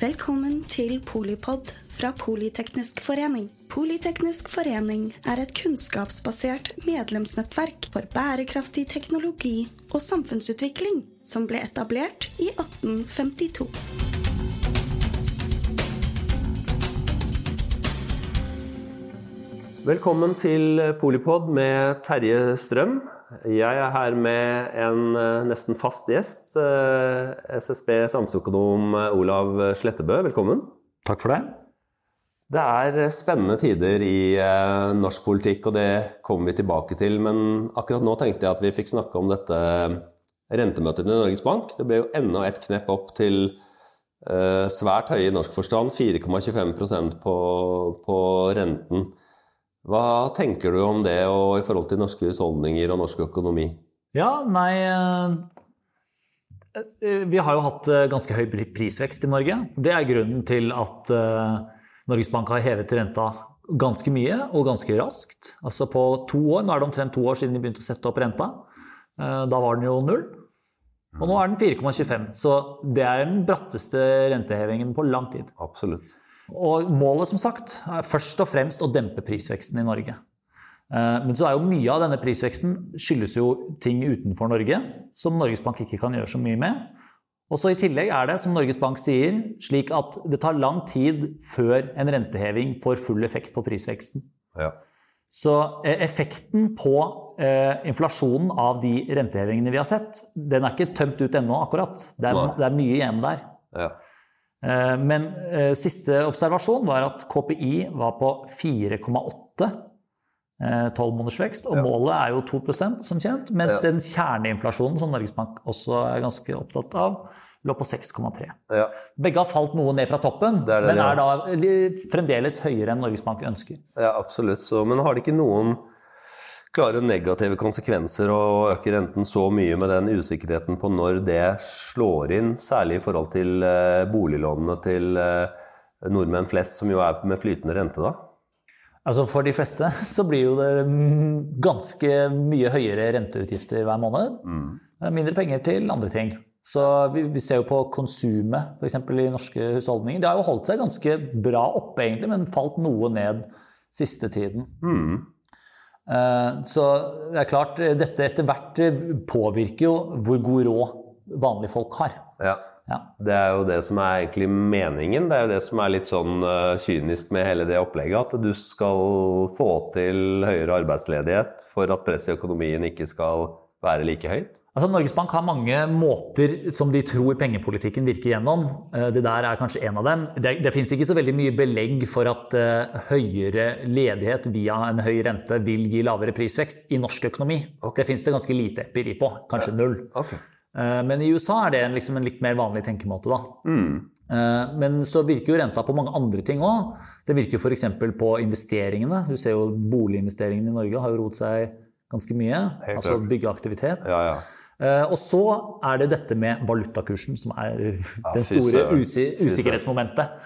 Velkommen til Polipod fra Politeknisk forening. Politeknisk forening er et kunnskapsbasert medlemsnettverk for bærekraftig teknologi og samfunnsutvikling som ble etablert i 1852. Velkommen til Polipod med Terje Strøm. Jeg er her med en eh, nesten fast gjest. eh, SSB samfunnsøkonom Olav Slettebø. Velkommen. Takk for det. Det er spennende tider i eh, norsk politikk, og det kommer vi tilbake til. Men akkurat nå tenkte jeg at vi fikk snakke om dette rentemøtet i Norges Bank. Det ble jo enda et knepp opp til eh, svært høye i norsk forstand. 4,25 på, på renten. Hva tenker du om det og i forhold til norske husholdninger og norsk økonomi? Ja, nei eh, eh, Vi har jo hatt eh, ganske høy prisvekst i Norge. Det er grunnen til at Norges Bank har hevet renta ganske mye og ganske raskt. Altså på to år, Nå er det omtrent to år siden de begynte å sette opp renta. Da var den jo null. Og nå er den 4,25. Så det er den bratteste rentehevingen på lang tid. Absolutt. Og målet, som sagt, er først og fremst å dempe prisveksten i Norge. Eh, Men så er jo mye av denne prisveksten skyldes jo ting utenfor Norge som Norges Bank ikke kan gjøre så mye med. Og så I tillegg er det, som Norges Bank sier, slik at det tar lang tid før en renteheving får full effekt på prisveksten. Ja. Så eh, effekten på eh, inflasjonen av de rentehevingene vi har sett, den er ikke tømt ut ennå, akkurat. Det er, det er mye igjen der. ja. Eh, Men eh, siste observasjon var at KPI var på 4,8 eh, 12 måneders vekst, og Ja. målet er jo 2% som kjent, mens Ja. den kjerneinflasjonen som Norges Bank også er ganske opptatt av, lå på 6,3. ja. Begge har falt noe ned fra toppen, Det er det men er da fremdeles høyere enn Norges Bank ønsker. Ja, absolutt. Så, men har det ikke noen klare negative konsekvenser å øke renten så mye med den usikkerheten på når det slår inn, særlig i forhold til eh, boliglånene til eh, nordmenn flest, som jo er med flytende rente da? Altså For de fleste så blir jo det mm, ganske mye høyere renteutgifter hver måned. Er mindre penger til andre ting. Så vi, vi ser jo på konsumet f.eks. i norske husholdninger. Det har jo holdt seg ganske bra oppe, egentlig, men falt noe ned siste tiden. Mm. Eh, Så det er klart, dette etter hvert påvirker jo hvor god råd vanlige folk har. Ja. Ja. Det er jo det som er egentlig meningen. Det er jo det som er litt sånn eh, kynisk med hele det opplegget. At du skal få til høyere arbeidsledighet for at presset i økonomien ikke skal være like høyt. Altså, Norges Bank har mange måter som de tror pengepolitikken virker gjennom. Eh, Det der er kanskje en av dem. Det, det finnes ikke så veldig mye belegg for at uh, høyere ledighet via en høy rente vil gi lavere prisvekst i norsk økonomi. Det finnes det ganske lite empiri på, kanskje null. Okay. Uh, Men i USA er det en, liksom en litt mer vanlig tenkemåte. da. Mm. Uh, Men så virker jo renta på mange andre ting òg. Det virker f.eks. på investeringene. Du ser jo boliginvesteringene i Norge har jo roet seg ganske mye. Altså byggeaktivitet. Ja, ja. Eh, Og så er det dette med valutakursen som er det store usikkerhetsmomentet.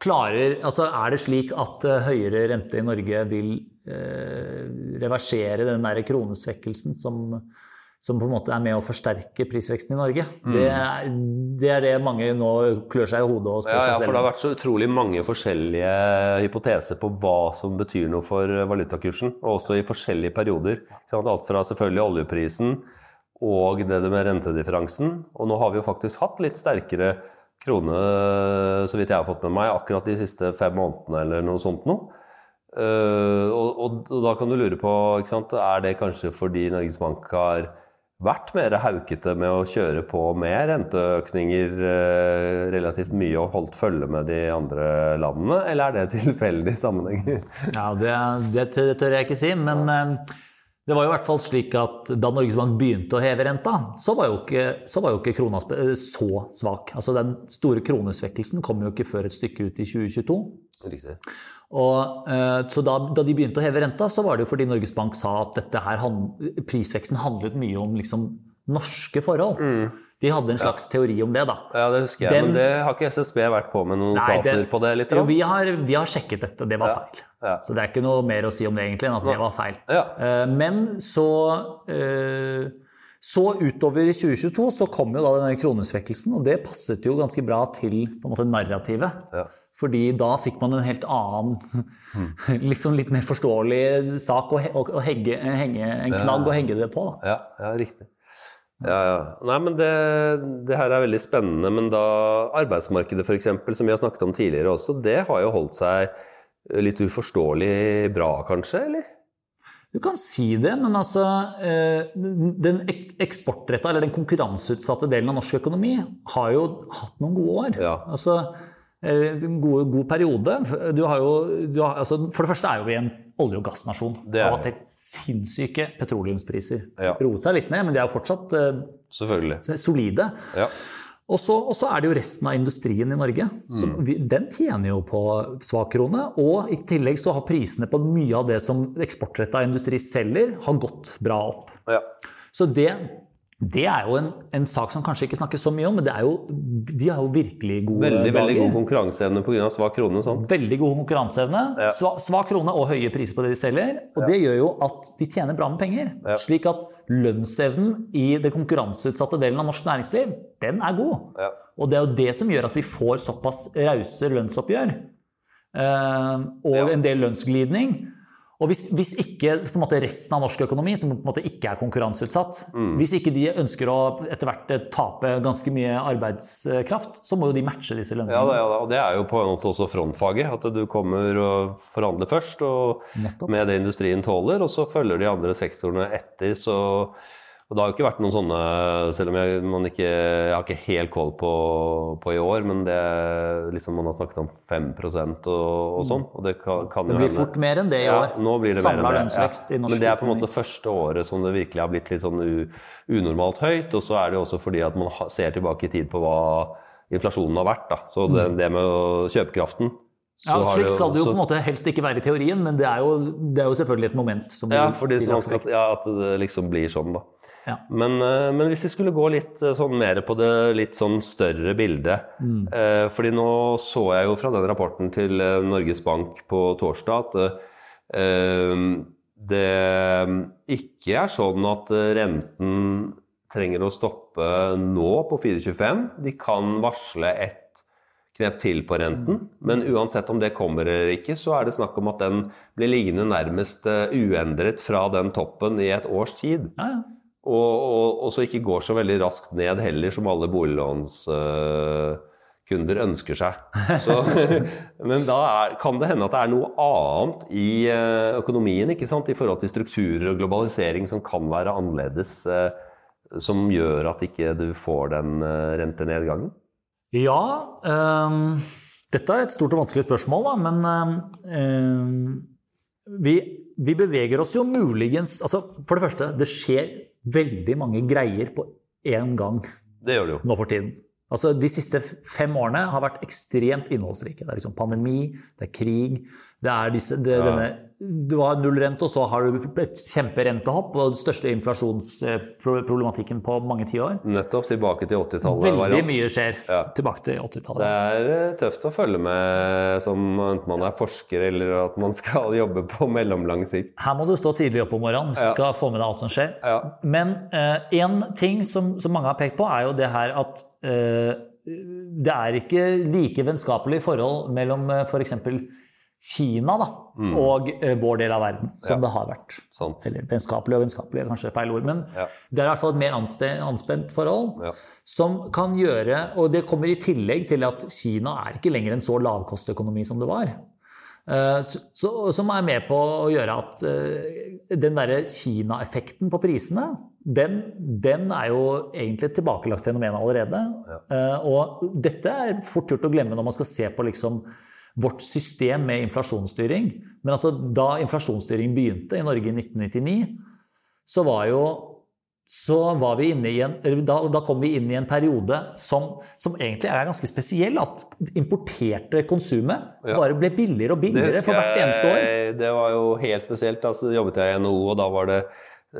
Klarer, altså Er det slik at eh, høyere rente i Norge vil eh, reversere den der kronesvekkelsen som, som på en måte er med å forsterke prisveksten i Norge? Mm. Det, er, det er det mange nå klør seg i hodet og spør Ja, ja, seg for det har vært så utrolig mange forskjellige hypoteser på hva som betyr noe for valutakursen, og også i forskjellige perioder. Alt fra selvfølgelig oljeprisen og det med rentedifferansen. Og nå har vi jo faktisk hatt litt sterkere krone, så vidt jeg har fått med meg, akkurat de siste fem månedene eller noe sånt noe. Eh, og, og, og da kan du lure på, ikke sant? er det kanskje fordi Norges Bank har vært mer haukete med å kjøre på med renteøkninger eh, relativt mye og holdt følge med de andre landene, eller er det tilfeldig sammenheng? Ja, det, det, tør jeg ikke si, men eh, det var jo i hvert fall slik at da Norges Bank begynte å heve renta, så var jo ikke, så var jo ikke krona eh, så svak. Altså Den store kronesvekkelsen kom jo ikke før et stykke ut i 2022. Riktig. Og, eh, så da, da de begynte å heve renta, så var det jo fordi Norges Bank sa at dette her, prisveksten handlet mye om liksom norske forhold. De hadde en slags teori om det, da. Ja, det husker jeg, Den- men det har ikke SSB vært på med noen notater på det? litt? Jo, vi, har, vi har sjekket dette, det var Ja. feil. Ja. Så det er ikke noe mer å si om det egentlig enn at det var feil. Ja. Eh, Men så, eh, Så utover i 2022 så kom jo da denne kronesvekkelsen, og det passet jo ganske bra til på en måte narrativet. Ja. Fordi da fikk man en helt annen, liksom litt mer forståelig sak å hegge, henge, en knagg å henge det på. Da. Ja, ja riktig. Ja, ja. Nei, men det, det her er veldig spennende. Men da arbeidsmarkedet f.eks., som vi har snakket om tidligere også, det har jo holdt seg litt uforståelig bra, kanskje? eller? Du kan si det, men altså eh, Den eksportretta, eller den konkurranseutsatte delen av norsk økonomi har jo hatt noen gode år. Ja. Altså, eh, en god, god periode. Du har jo, du har, altså, for det første er jo vi en olje- og gassnasjon. Det har hatt helt sinnssyke petroleumspriser. Ja. Roet seg litt ned, men de er jo fortsatt uh, solide. Ja. Og så, er det jo resten av industrien i Norge. Som Mm. vi, den tjener jo på svak krone. Og i tillegg så har prisene på mye av det som eksportretta industri selger, har gått bra opp. ja. Så det, det er jo en, en sak som kanskje ikke snakkes så mye om, men det er jo, de har jo virkelig gode Veldig, dager. veldig god konkurranseevne pga. svak krone og sånn. Veldig god konkurranseevne, Ja. Svak, svak krone og høye priser på det de selger. Og det gjør jo at de tjener bra med penger. Ja. Slik at lønnsevnen i det konkurranseutsatte delen av norsk næringsliv, den er god. Ja. Og det er jo det som gjør at vi får såpass rause lønnsoppgjør. Uh, og Ja. en del lønnsglidning. Og hvis, hvis ikke måte resten av norsk økonomi, som på en måte ikke er konkurranseutsatt, Mm. hvis ikke de ønsker å etter hvert eh, tape ganske mye arbeidskraft, så må jo de matche disse lønningene. Ja, ja. Og det er jo på en måte også frontfaget. At du kommer og forhandler først og Nettopp. med det industrien tåler, og så følger de andre sektorene etter. Så og det har jo ikke vært noen sånne Selv om jeg, man ikke, jeg har ikke helt koll på, på i år, men det liksom man har snakket om 5 og, og sånn. Og det kan, kan Det blir hende- fort mer enn det i år. Ja, nå blir det det. lønnsvekst i norsk Men det er på en måte første året som det virkelig har blitt litt sånn unormalt høyt. Og så er det jo også fordi at man ser tilbake i tid på hva inflasjonen har vært. Da. Så det, det med kjøpekraften så Ja, slik skal det jo så- på en måte helst ikke være i teorien, men det er jo, det er jo selvfølgelig et moment som Ja, fordi man skal, ja, at det liksom blir sånn, da. Ja. Men, eh, men hvis vi skulle gå litt eh, sånn mer på det litt sånn større bildet Mm. eh, Fordi nå så jeg jo fra den rapporten til eh, Norges Bank på torsdag at eh, det ikke er sånn at renten trenger å stoppe nå på 4,25. De kan varsle et knep til på renten. Men uansett om det kommer eller ikke, så er det snakk om at den blir liggende nærmest uendret fra den toppen i et års tid. Ja, ja. Og, og, så ikke går så veldig raskt ned heller, som alle boliglånskunder ønsker seg. Så, men da er, kan det hende at det er noe annet i eh, økonomien i forhold til strukturer og globalisering som kan være annerledes, eh, som gjør at ikke du får den eh, rentenedgangen? ja ehm, dette er et stort og vanskelig spørsmål, da, men ehm, vi, vi beveger oss jo muligens altså For det første, det skjer veldig mange greier på én gang Det gjør det jo. nå for tiden. Altså, de siste fem årene har vært ekstremt innholdsrike. Det er liksom pandemi, det er krig, det er disse, det, Ja. denne, Du har nullrente, og så har du et kjemperentehopp og den største inflasjonsproblematikken på mange tiår. Nettopp tilbake til 80-tallet. Veldig variant. mye skjer Ja. tilbake til 80-tallet. Det er eh, tøft å følge med som enten man er forsker eller at man skal jobbe på mellomlang sikt. Her må du stå tidlig opp om morgenen hvis Ja. du skal få med deg alt som skjer. Men én ting som, som mange har pekt på, er jo det her at eh, det er ikke like vennskapelige forhold mellom f.eks. f.eks. Kina da, og uh, vår del av verden som Mm. Ja. det har vært. Sånn. Eller vennskapelig og vennskapelig er kanskje feil ord, men Ja. det er i hvert fall et mer anspent forhold. Ja. Som kan gjøre, og det kommer i tillegg til at Kina er ikke lenger en så lavkostøkonomi som det var. Uh, så, så, som er med på å gjøre at uh, den derre Kina-effekten på prisene, den, den er jo egentlig et tilbakelagt fenomen allerede. Og dette er fort gjort å glemme når man skal se på liksom vårt system med inflasjonsstyring. Men altså, da inflasjonsstyring begynte i Norge i 1999, så var jo så var vi inne i en, da, da kom vi inn i en periode som, som egentlig er ganske spesiell. At importerte konsumet Ja. bare ble billigere og billigere for hvert eneste år. jeg- Det var jo helt spesielt. Altså, jobbet jeg i NHO, og da var det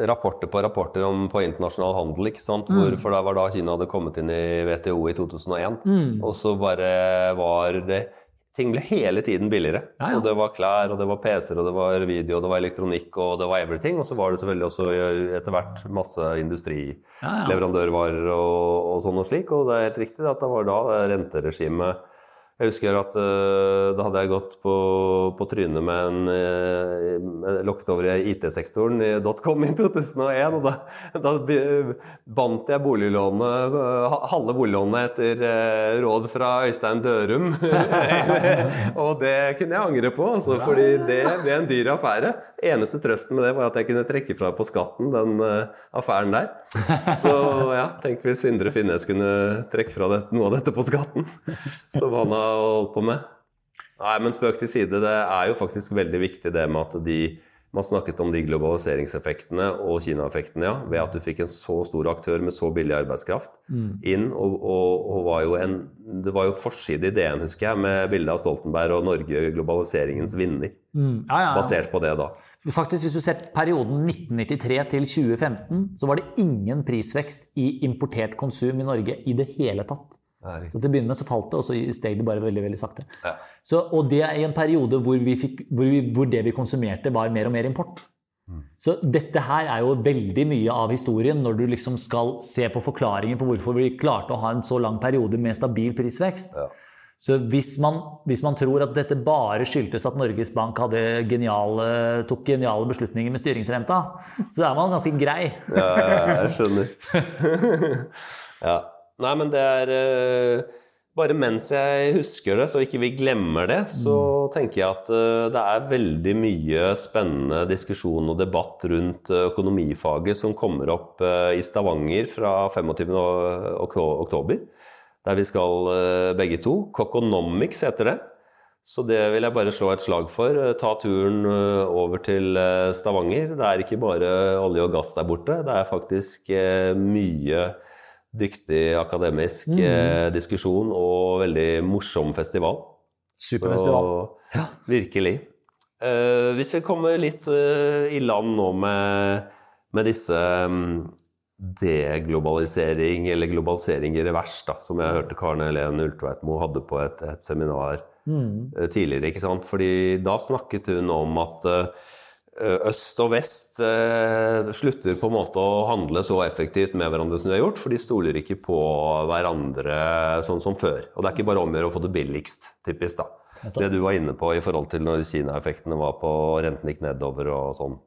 rapporter på rapporter om, på internasjonal handel. ikke sant? Mm. Hvor, for det var da Kina hadde kommet inn i WTO i 2001. Mm. Og så bare var det ting ble hele tiden billigere. Ja, ja. Og det var klær, og det var PC-er, og det var video, og det var elektronikk, og det var everything. Og så var det selvfølgelig også etter hvert masse industrileverandørvarer og, og sånn og slik. Og det er helt riktig at det var da renteregimet Jeg husker at uh, da hadde jeg gått på, på trynet med en uh, lokket over i IT-sektoren i dotcom i 2001. Og da, da bandt jeg boliglånet, uh, halve boliglånet etter uh, råd fra Øystein Dørum. og det kunne jeg angre på, altså, fordi det ble en dyr affære. Eneste trøsten med det var at jeg kunne trekke fra på skatten den affæren der. Så ja, tenk hvis Indre Finnes kunne trekke fra det, noe av dette på skatten. Som han har holdt på med. Nei, men spøk til side. Det er jo faktisk veldig viktig det med at de man snakket om de globaliseringseffektene og Kina-effektene, ja, ved at du fikk en så stor aktør med så billig arbeidskraft inn. Og, og, og var jo en, det var jo forside i DN, husker jeg, med bilde av Stoltenberg og Norge globaliseringens vinner. Mm. Ja, ja, ja. Basert på det, da. Faktisk, Hvis du ser perioden 1993 til 2015, så var det ingen prisvekst i importert konsum i Norge i det hele tatt. Så til å begynne med så falt det, og så steg det bare veldig veldig sakte. Ja. Så, og det er i en periode hvor, vi fikk, hvor, vi, hvor det vi konsumerte, var mer og mer import. Så dette her er jo veldig mye av historien når du liksom skal se på forklaringen på hvorfor vi klarte å ha en så lang periode med stabil prisvekst. Ja. Så hvis man, hvis man tror at dette bare skyldtes at Norges Bank hadde geniale, tok geniale beslutninger med styringsrenta, så er man ganske grei. Ja, jeg skjønner. ja. Nei, men det er uh, Bare mens jeg husker det, så ikke vi glemmer det, så tenker jeg at uh, det er veldig mye spennende diskusjon og debatt rundt eh, økonomifaget som kommer opp uh, i Stavanger fra 25. oktober. Der vi skal begge to. Coconomics heter det. Så det vil jeg bare slå et slag for. Ta turen over til Stavanger. Det er ikke bare olje og gass der borte. Det er faktisk mye dyktig akademisk eh, diskusjon og veldig morsom festival. Superfestival. Så virkelig. Eh, hvis vi kommer litt eh, i land nå med, med disse um, deglobalisering, eller globalisering i revers, da, som jeg hørte Karen Helen Ultveitmo hadde på et, et seminar Mm. eh, tidligere. ikke sant? Fordi da snakket hun om at eh, øst og vest eh, slutter på en måte å handle så effektivt med hverandre som de har gjort, for de stoler ikke på hverandre sånn som før. Og det er ikke bare om å gjøre å få det billigst, typisk. da. Det du var inne på i forhold til når Kina-effektene var på renten gikk nedover og sånn.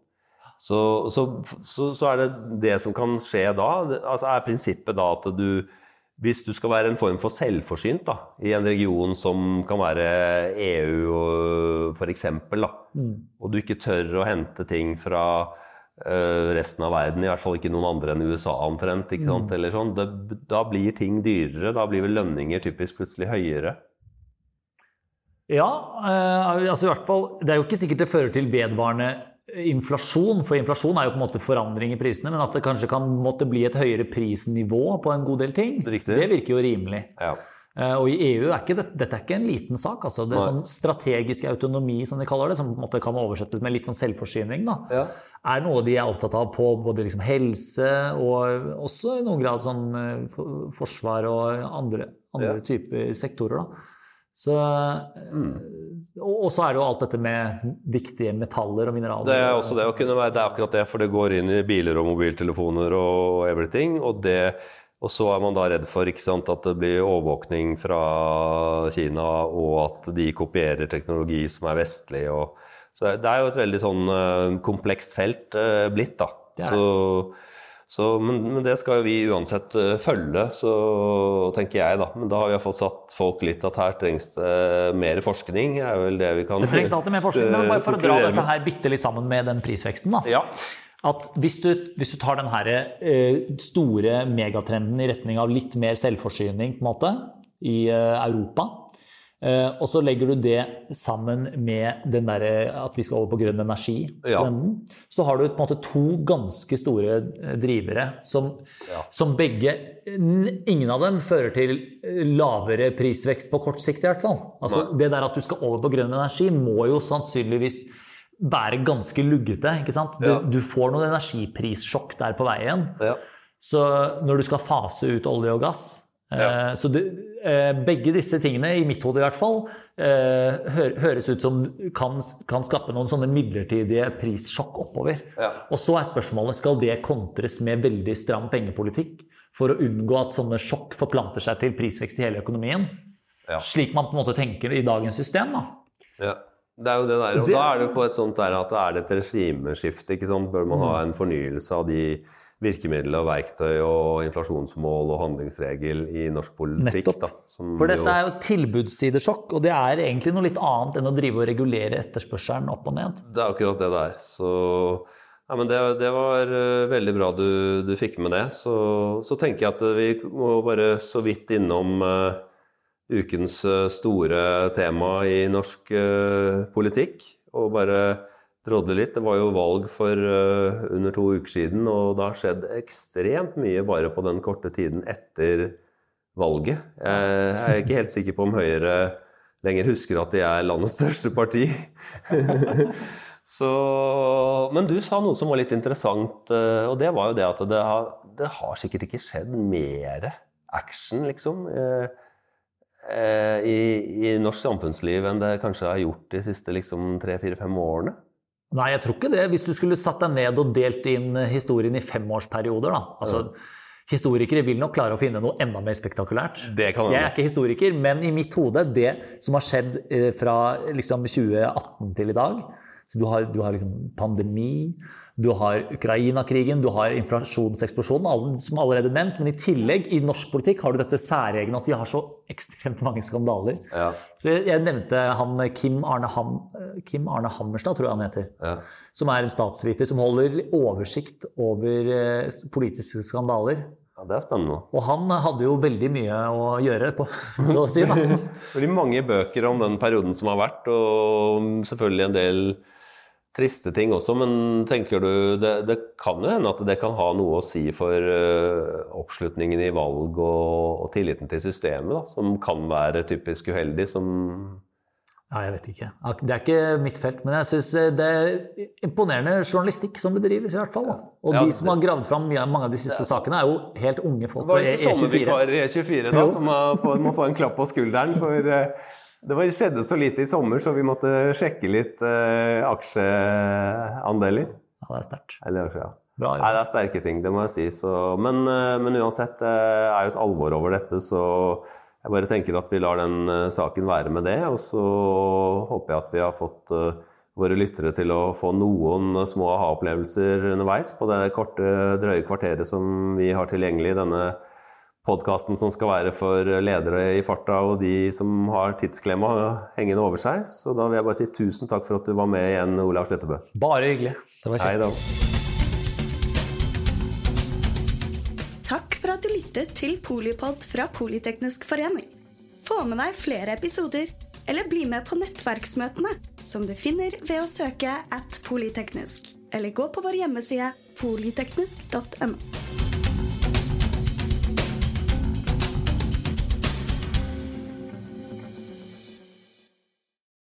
Så, så, så, så er det det som kan skje da. Altså er prinsippet da at du hvis du skal være en form for selvforsynt da, i en region som kan være EU f.eks., og du ikke tør å hente ting fra uh, resten av verden, i hvert fall ikke noen andre enn USA omtrent? Eller sånn, det, da blir ting dyrere. Da blir vel lønninger typisk plutselig høyere. Ja, eh, altså i hvert fall Det er jo ikke sikkert det fører til vedvarende inflasjon, for inflasjon er jo på en måte forandring i prisene, men at det kanskje kan måtte bli et høyere prisnivå på en god del ting, Riktig. det virker jo rimelig. Ja. Eh, Og i EU er ikke det, dette er ikke en liten sak. altså. Det er sånn strategisk autonomi, som de kaller det, som på en måte kan oversettes med litt sånn selvforsyning, da, Ja. er noe de er opptatt av på både liksom helse og også i noen grad sånn eh, forsvar og andre, andre Ja. typer sektorer. da. Så, eh, og, og så er det jo alt dette med viktige metaller og mineraler. Det er også det å kunne være, det er akkurat det, for det går inn i biler og mobiltelefoner og everything. Og, det, og så er man da redd for ikke sant, at det blir overvåkning fra Kina, og at de kopierer teknologi som er vestlig. Og, så det er jo et veldig sånn eh, komplekst felt eh, blitt, da. Det er det. Så, så, men, men det skal jo vi uansett eh, følge, så tenker jeg, da. Men da har vi iallfall satt folk litt at her trengs det mer forskning. er vel det vi kan Det trengs alltid mer forskning, men bare for å dra dette her bitte litt sammen med den prisveksten. da. Ja. At hvis du, hvis du tar den her, eh, store megatrenden i retning av litt mer selvforsyning på en måte, i eh, Europa, og så legger du det sammen med den der, at vi skal over på grønn energi, Ja. så har du på en måte to ganske store eh, drivere som, Ja. som begge Ingen av dem fører til eh, lavere prisvekst på kort sikt, i hvert fall. Altså, det der at du skal over på grønn energi, må jo sannsynligvis være ganske luggete. ikke sant? Du, Ja. du får noen energiprissjokk der på veien. Ja. Så når du skal fase ut olje og gass, Ja. Så det, begge disse tingene, i mitt hode i hvert fall, høres ut som kan, kan skape noen sånne midlertidige prissjokk oppover. Ja. Og så er spørsmålet skal det kontres med veldig stram pengepolitikk for å unngå at sånne sjokk forplanter seg til prisvekst i hele økonomien. Ja. Slik man på en måte tenker i dagens system. da. Ja. Det er jo det der. Og Det- da er det jo på et sånt der at er det et regimeskifte. ikke sant? Bør man ha en fornyelse av de virkemidler og verktøy og inflasjonsmål og handlingsregel i norsk politikk? Nettopp. da. Som For dette jo- er jo tilbudssidesjokk, og det er egentlig noe litt annet enn å drive og regulere etterspørselen opp og ned. Det er akkurat det det er. Så ja, men det, det var eh, veldig bra du, du fikk med det. Så, så tenker jeg at vi må bare så vidt innom uh, ukens eh, store tema i norsk uh, politikk. Og bare drodle litt. Det var jo valg for uh, under to uker siden, og det har skjedd ekstremt mye bare på den korte tiden etter valget. Jeg er ikke helt sikker på om Høyre lenger husker at de er landets største parti. Så, men du sa noe som var litt interessant, eh, og det var jo det at det har, det har sikkert ikke skjedd mer action, liksom, eh, eh, i, i norsk samfunnsliv enn det kanskje har gjort de siste liksom, tre-fire-fem årene. Nei, jeg tror ikke det. Hvis du skulle satt deg ned og delt inn historien i femårsperioder, da. Altså, Historikere vil nok klare å finne noe enda mer spektakulært. Det kan Jeg er ikke historiker, men i mitt hode, det som har skjedd eh, fra liksom 2018 til i dag så Du har, du har liksom pandemi, du har Ukraina-krigen, du har inflasjonseksplosjonen, som allerede nevnt. Men i tillegg, i norsk politikk, har du dette særegne at vi har så ekstremt mange skandaler. Ja, Så jeg, jeg nevnte han Kim Arne, Ham, Kim Arne Hammerstad, tror jeg han heter ja. som er en statsviter som holder oversikt over eh, politiske skandaler. ja, det er spennende. Og han hadde jo veldig mye å gjøre, på, så å si. da. Veldig mange bøker om den perioden som har vært, og selvfølgelig en del triste ting også, men tenker du det, det kan jo hende at det kan ha noe å si for uh, oppslutningen i valg og, og tilliten til systemet, da, som kan være typisk uheldig, som Ja, jeg vet ikke. Det er ikke mitt felt, men jeg syns det er imponerende journalistikk som bedrives, i hvert fall. da. Og Ja, de som har gravd fram mange av de siste sakene, er jo helt unge folk. Var det ikke sånne E24. vikarer i E24 da, som må få, en klapp på skulderen? For eh, det var, skjedde så lite i sommer, så vi måtte sjekke litt eh, aksjeandeler. Ja, det er sterkt. Eller, ja. Bra Nei, det er sterke ting, det må jeg si. Så, men, eh, men uansett, det er jo et alvor over dette, så jeg bare tenker at vi lar den eh, saken være med det. Og så håper jeg at vi har fått eh, våre lyttere til å få noen små aha-opplevelser underveis på det korte, drøye kvarteret som vi har tilgjengelig i denne podkasten som skal være for ledere i farta og de som har tidsklemma hengende over seg. Så da vil jeg bare si tusen takk for at du var med igjen, Olav Slettebø. Bare hyggelig. Det var kjekt. Takk for at du lyttet til Polipod fra Politeknisk forening. Få med deg flere episoder, eller bli med på nettverksmøtene, som du finner ved å søke at polyteknisk, eller gå på vår hjemmeside polyteknisk.no.